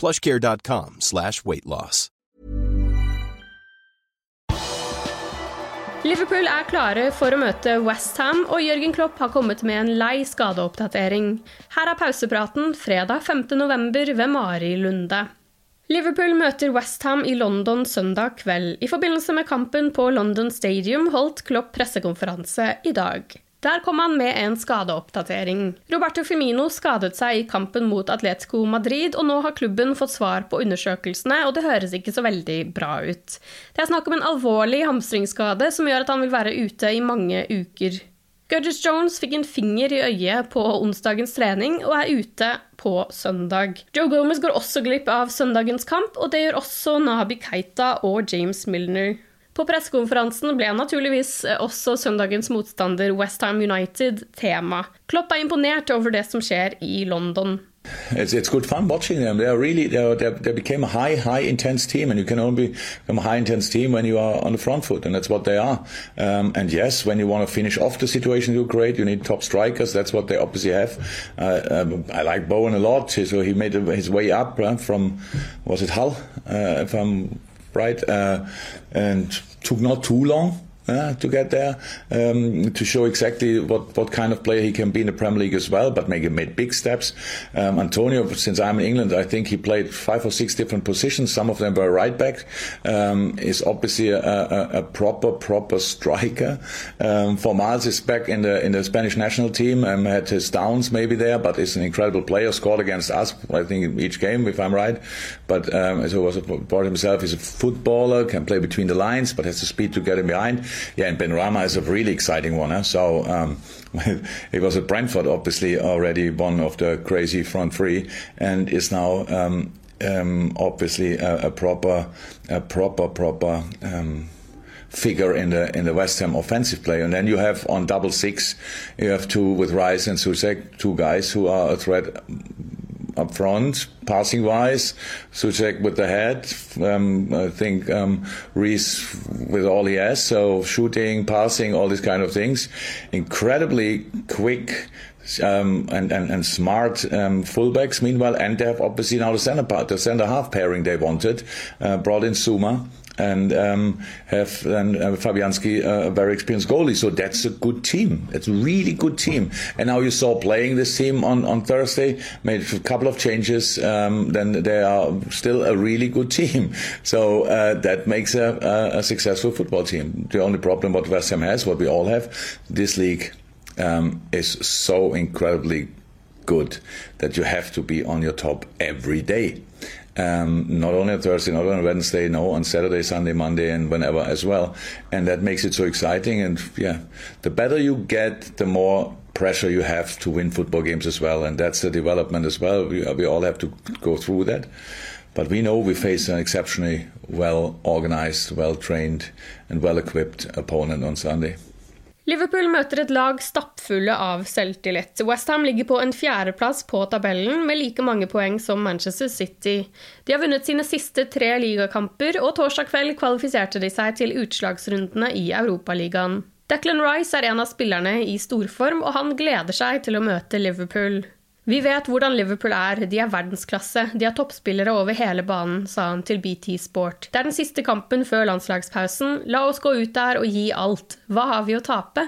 plushcare.com slash weightloss. Liverpool er klare for å møte Westham, og Jørgen Klopp har kommet med en lei skadeoppdatering. Her er pausepraten fredag 5.11. ved Mari Lunde. Liverpool møter Westham i London søndag kveld. I forbindelse med kampen på London Stadium holdt Klopp pressekonferanse i dag. Der kom han med en skadeoppdatering. Roberto Firmino skadet seg i kampen mot Atletico Madrid, og nå har klubben fått svar på undersøkelsene, og det høres ikke så veldig bra ut. Det er snakk om en alvorlig hamstringsskade som gjør at han vil være ute i mange uker. Gudges Jones fikk en finger i øyet på onsdagens trening og er ute på søndag. Joe Gomez går også glipp av søndagens kamp, og det gjør også Nabi Keita og James Milner. På pressekonferansen ble naturligvis også søndagens motstander Westham United tema. Klopp er imponert over det som skjer i London. It's, it's good fun watching them. They are really they, they, they became a high, high intense team, and you can only become a high intense team when you are on the front foot, and that's what they are. Um, and yes, when you want to finish off the situation, you're great. You need top strikers. That's what they obviously have. Uh, um, I like Bowen a lot, so he made his way up uh, from was it Hull, uh, if I'm right, uh, and took not too long uh, to get there um, to show exactly what, what kind of player he can be in the Premier League as well, but make made big steps. Um, Antonio, since I'm in England, I think he played five or six different positions. Some of them were right back. Um, is obviously a, a, a, proper proper striker. Um, Fornals is back in the in the Spanish national team. Um, had his downs maybe there, but is an incredible player. Scored against us, I think, each game if I'm right. But um, so was brought himself. He's a footballer, can play between the lines, but has the speed to get him behind yeah, and Benrahma is a really exciting one. Huh? So um, it was at Brentford, obviously already one of the crazy front three, and is now um, um, obviously a, a, proper, a proper, proper. Um, figure in the in the West Ham offensive play. And then you have on double six, you have two with Rice and Souček, two guys who are a threat up front, passing wise. Souček with the head. Um, I think um, Rice with all he has. So shooting, passing, all these kind of things. Incredibly quick. Um, and, and, and smart um, fullbacks. Meanwhile, and they have obviously now the center part, the center half pairing they wanted. Uh, brought in Zouma, and um, have then uh, Fabianski, uh, a very experienced goalie. So that's a good team. It's a really good team. And now you saw playing this team on, on Thursday, made a couple of changes. Um, then they are still a really good team. So uh, that makes a, a, a, successful football team. The only problem what West Ham has, what we all have, this league um, is so incredibly good that you have to be on your top every day. Um, not only on Thursday, not on Wednesday, no, on Saturday, Sunday, Monday, and whenever as well. And that makes it so exciting. And yeah, the better you get, the more pressure you have to win football games as well. And that's the development as well. We, we all have to go through that. But we know we face an exceptionally well organized, well trained, and well equipped opponent on Sunday. Liverpool møter et lag stappfulle av selvtillit. Westham ligger på en fjerdeplass på tabellen med like mange poeng som Manchester City. De har vunnet sine siste tre ligakamper, og torsdag kveld kvalifiserte de seg til utslagsrundene i Europaligaen. Declan Rice er en av spillerne i storform, og han gleder seg til å møte Liverpool. Vi vet hvordan Liverpool er, de er verdensklasse, de har toppspillere over hele banen, sa han til BT Sport. Det er den siste kampen før landslagspausen, la oss gå ut der og gi alt. Hva har vi å tape?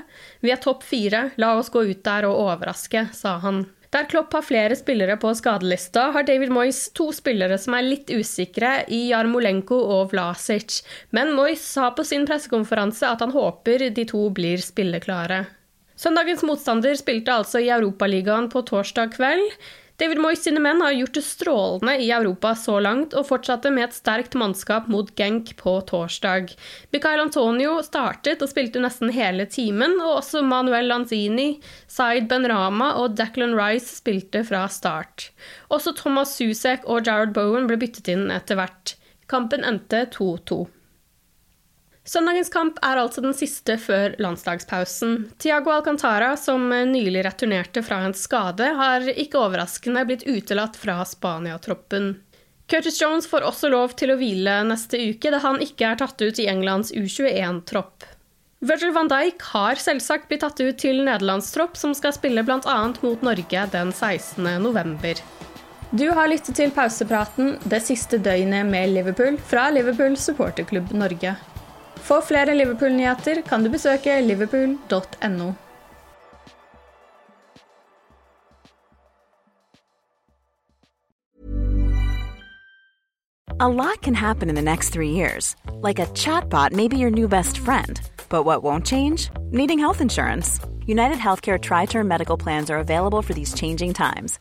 Vi er topp fire, la oss gå ut der og overraske, sa han. Der Klopp har flere spillere på skadelista, har David Moyes to spillere som er litt usikre, i Jarmolenko og Vlasic. Men Moyes sa på sin pressekonferanse at han håper de to blir spilleklare. Søndagens motstander spilte altså i Europaligaen på torsdag kveld. David Moyes sine menn har gjort det strålende i Europa så langt, og fortsatte med et sterkt mannskap mot Genk på torsdag. Michael Antonio startet og spilte nesten hele timen, og også Manuel Lanzini, Zaid Benrama og Declan Rice spilte fra start. Også Thomas Susek og Jared Bowen ble byttet inn etter hvert. Kampen endte 2-2. Søndagens kamp er altså den siste før landslagspausen. Tiago Alcantara, som nylig returnerte fra en skade, har ikke overraskende blitt utelatt fra Spania-troppen. Curtis Jones får også lov til å hvile neste uke, da han ikke er tatt ut i Englands U21-tropp. Virgil van Dijk har selvsagt blitt tatt ut til nederlandstropp, som skal spille bl.a. mot Norge den 16. november. Du har lyttet til pausepraten det siste døgnet med Liverpool fra Liverpool supporterklubb Norge. For flere Liverpool-nyheter kan du besøke liverpool.no. A lot can happen in the next three years. Like a chatbot may be your new best friend. But what won't change? Needing health insurance. United Healthcare Tri Term Medical Plans are available for these changing times